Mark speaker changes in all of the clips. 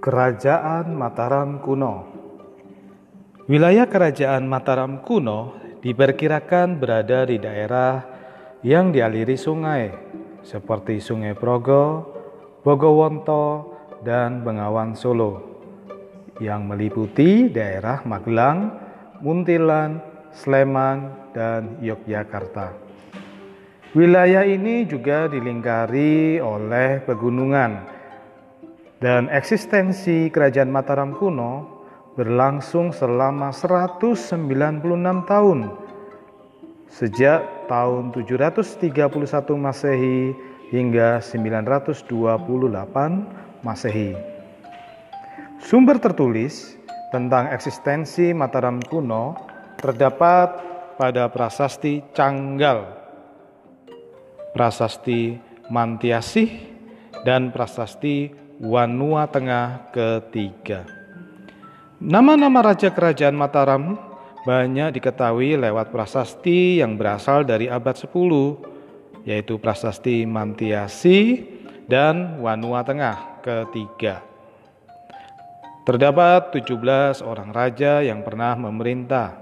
Speaker 1: Kerajaan Mataram kuno Wilayah Kerajaan Mataram kuno diperkirakan berada di daerah yang dialiri sungai seperti Sungai Progo, Bogowonto, dan Bengawan Solo yang meliputi daerah Magelang, Muntilan, Sleman, dan Yogyakarta. Wilayah ini juga dilingkari oleh pegunungan dan eksistensi Kerajaan Mataram kuno berlangsung selama 196 tahun sejak tahun 731 Masehi hingga 928 Masehi. Sumber tertulis tentang eksistensi Mataram kuno terdapat pada prasasti Canggal, prasasti Mantiasih, dan prasasti Wanua Tengah ketiga. Nama-nama raja kerajaan Mataram banyak diketahui lewat prasasti yang berasal dari abad 10, yaitu prasasti Mantiasi dan Wanua Tengah ketiga. Terdapat 17 orang raja yang pernah memerintah.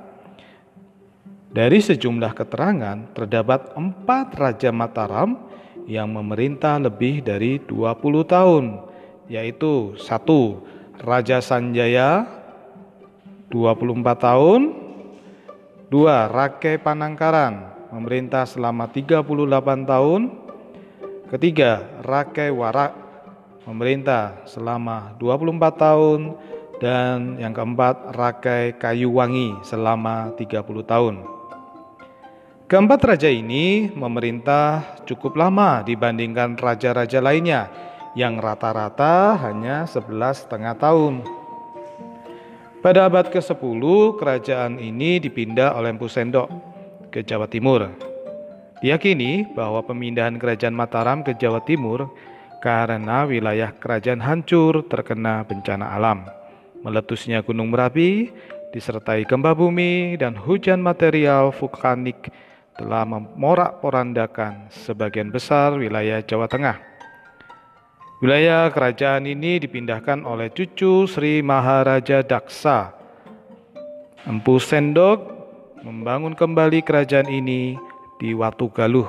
Speaker 1: Dari sejumlah keterangan, terdapat empat raja Mataram yang memerintah lebih dari 20 tahun yaitu satu Raja Sanjaya 24 tahun. Dua Rake Panangkaran memerintah selama 38 tahun. Ketiga Rake Warak memerintah selama 24 tahun. Dan yang keempat Rakai Kayuwangi selama 30 tahun. Keempat raja ini memerintah cukup lama dibandingkan raja-raja lainnya yang rata-rata hanya 11 setengah tahun. Pada abad ke-10, kerajaan ini dipindah oleh Empu Sendok ke Jawa Timur. Diyakini bahwa pemindahan kerajaan Mataram ke Jawa Timur karena wilayah kerajaan hancur terkena bencana alam. Meletusnya Gunung Merapi disertai gempa bumi dan hujan material vulkanik telah memorak-porandakan sebagian besar wilayah Jawa Tengah. Wilayah kerajaan ini dipindahkan oleh cucu Sri Maharaja Daksa. Empu Sendok membangun kembali kerajaan ini di Watu Galuh.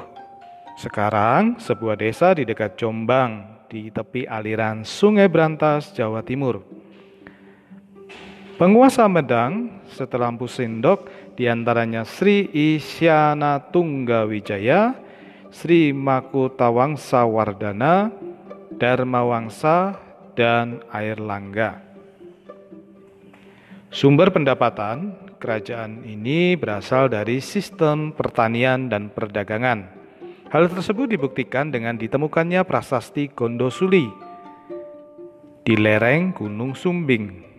Speaker 1: Sekarang sebuah desa di dekat Jombang di tepi aliran Sungai Brantas, Jawa Timur. Penguasa Medang setelah Empu Sendok di antaranya Sri Isyana Tunggawijaya, Sri Makutawangsa Wardana, Dharma Wangsa, dan Air Langga. Sumber pendapatan kerajaan ini berasal dari sistem pertanian dan perdagangan. Hal tersebut dibuktikan dengan ditemukannya prasasti Gondosuli di lereng Gunung Sumbing.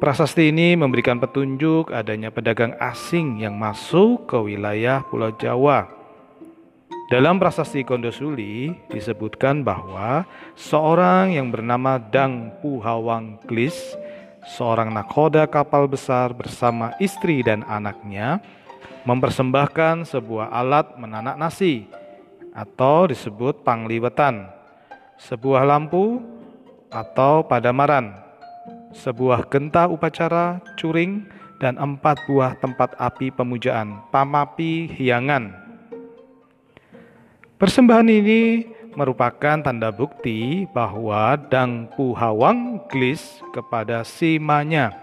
Speaker 1: Prasasti ini memberikan petunjuk adanya pedagang asing yang masuk ke wilayah Pulau Jawa dalam prasasti Kondosuli disebutkan bahwa seorang yang bernama Dang Puhawang Glis, seorang nakoda kapal besar bersama istri dan anaknya, mempersembahkan sebuah alat menanak nasi atau disebut pangliwetan, sebuah lampu atau padamaran, sebuah genta upacara, curing, dan empat buah tempat api pemujaan, pamapi hiangan Persembahan ini merupakan tanda bukti bahwa Dang Puhawang Glis kepada Simanya.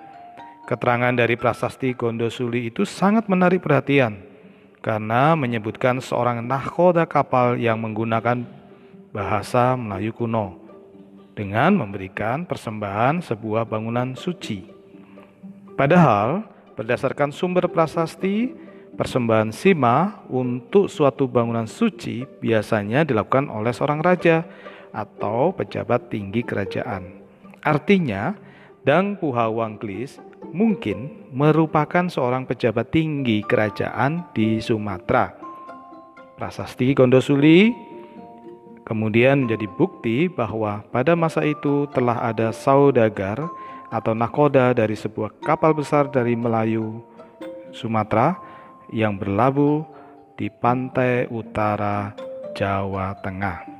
Speaker 1: Keterangan dari prasasti Gondosuli itu sangat menarik perhatian karena menyebutkan seorang nahkoda kapal yang menggunakan bahasa Melayu kuno dengan memberikan persembahan sebuah bangunan suci. Padahal berdasarkan sumber prasasti Persembahan sima untuk suatu bangunan suci biasanya dilakukan oleh seorang raja atau pejabat tinggi kerajaan. Artinya, Dang Puhawangklis mungkin merupakan seorang pejabat tinggi kerajaan di Sumatera. Prasasti Gondosuli kemudian menjadi bukti bahwa pada masa itu telah ada saudagar atau nakoda dari sebuah kapal besar dari Melayu Sumatera yang berlabuh di pantai utara Jawa Tengah.